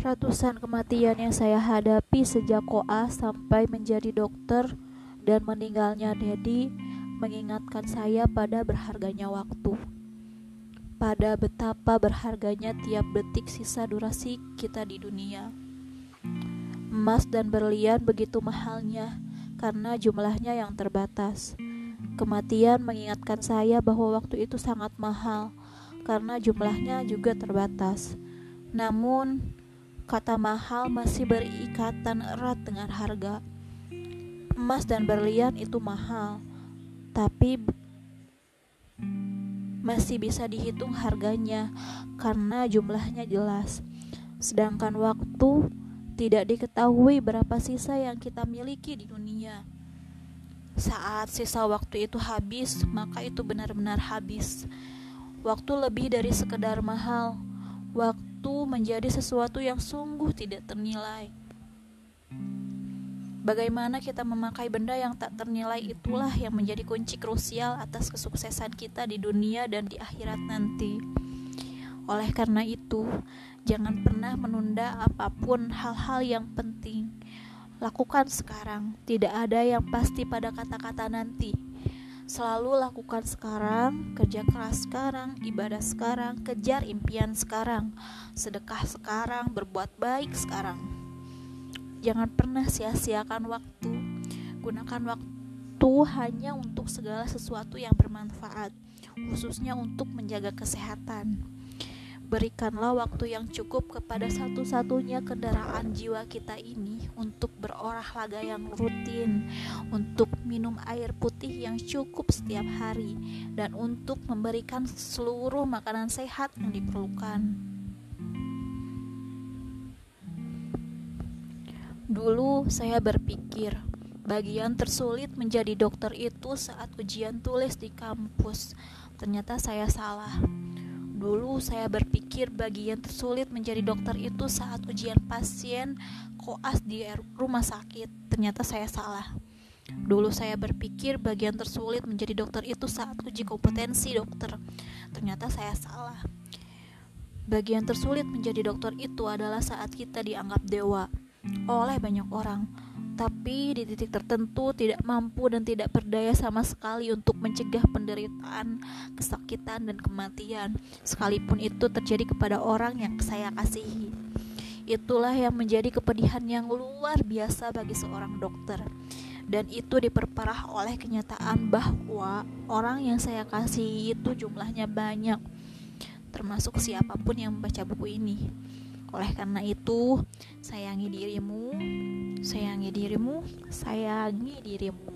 Ratusan kematian yang saya hadapi sejak koas sampai menjadi dokter dan meninggalnya Dedi mengingatkan saya pada berharganya waktu. Pada betapa berharganya tiap detik sisa durasi kita di dunia. Emas dan berlian begitu mahalnya karena jumlahnya yang terbatas. Kematian mengingatkan saya bahwa waktu itu sangat mahal karena jumlahnya juga terbatas. Namun, Kata mahal masih berikatan erat dengan harga. Emas dan berlian itu mahal, tapi masih bisa dihitung harganya karena jumlahnya jelas. Sedangkan waktu tidak diketahui berapa sisa yang kita miliki di dunia. Saat sisa waktu itu habis, maka itu benar-benar habis. Waktu lebih dari sekedar mahal. Waktu itu menjadi sesuatu yang sungguh tidak ternilai. Bagaimana kita memakai benda yang tak ternilai itulah yang menjadi kunci krusial atas kesuksesan kita di dunia dan di akhirat nanti. Oleh karena itu, jangan pernah menunda apa pun hal-hal yang penting. Lakukan sekarang, tidak ada yang pasti pada kata-kata nanti. Selalu lakukan sekarang, kerja keras sekarang, ibadah sekarang, kejar impian sekarang, sedekah sekarang, berbuat baik sekarang. Jangan pernah sia-siakan waktu. Gunakan waktu hanya untuk segala sesuatu yang bermanfaat, khususnya untuk menjaga kesehatan. Berikanlah waktu yang cukup kepada satu-satunya kendaraan jiwa kita ini untuk berolahraga yang rutin, untuk minum air putih yang cukup setiap hari, dan untuk memberikan seluruh makanan sehat yang diperlukan. Dulu saya berpikir, bagian tersulit menjadi dokter itu saat ujian tulis di kampus. Ternyata saya salah Dulu saya berpikir bagian tersulit menjadi dokter itu saat ujian pasien koas di rumah sakit. Ternyata saya salah. Dulu saya berpikir bagian tersulit menjadi dokter itu saat uji kompetensi dokter. Ternyata saya salah. Bagian tersulit menjadi dokter itu adalah saat kita dianggap dewa oleh banyak orang tapi di titik tertentu tidak mampu dan tidak berdaya sama sekali untuk mencegah penderitaan, kesakitan, dan kematian, sekalipun itu terjadi kepada orang yang saya kasihi. Itulah yang menjadi kepedihan yang luar biasa bagi seorang dokter, dan itu diperparah oleh kenyataan bahwa orang yang saya kasihi itu jumlahnya banyak, termasuk siapa pun yang membaca buku ini. Oleh karena itu, sayangi dirimu, sayangi dirimu, sayangi dirimu.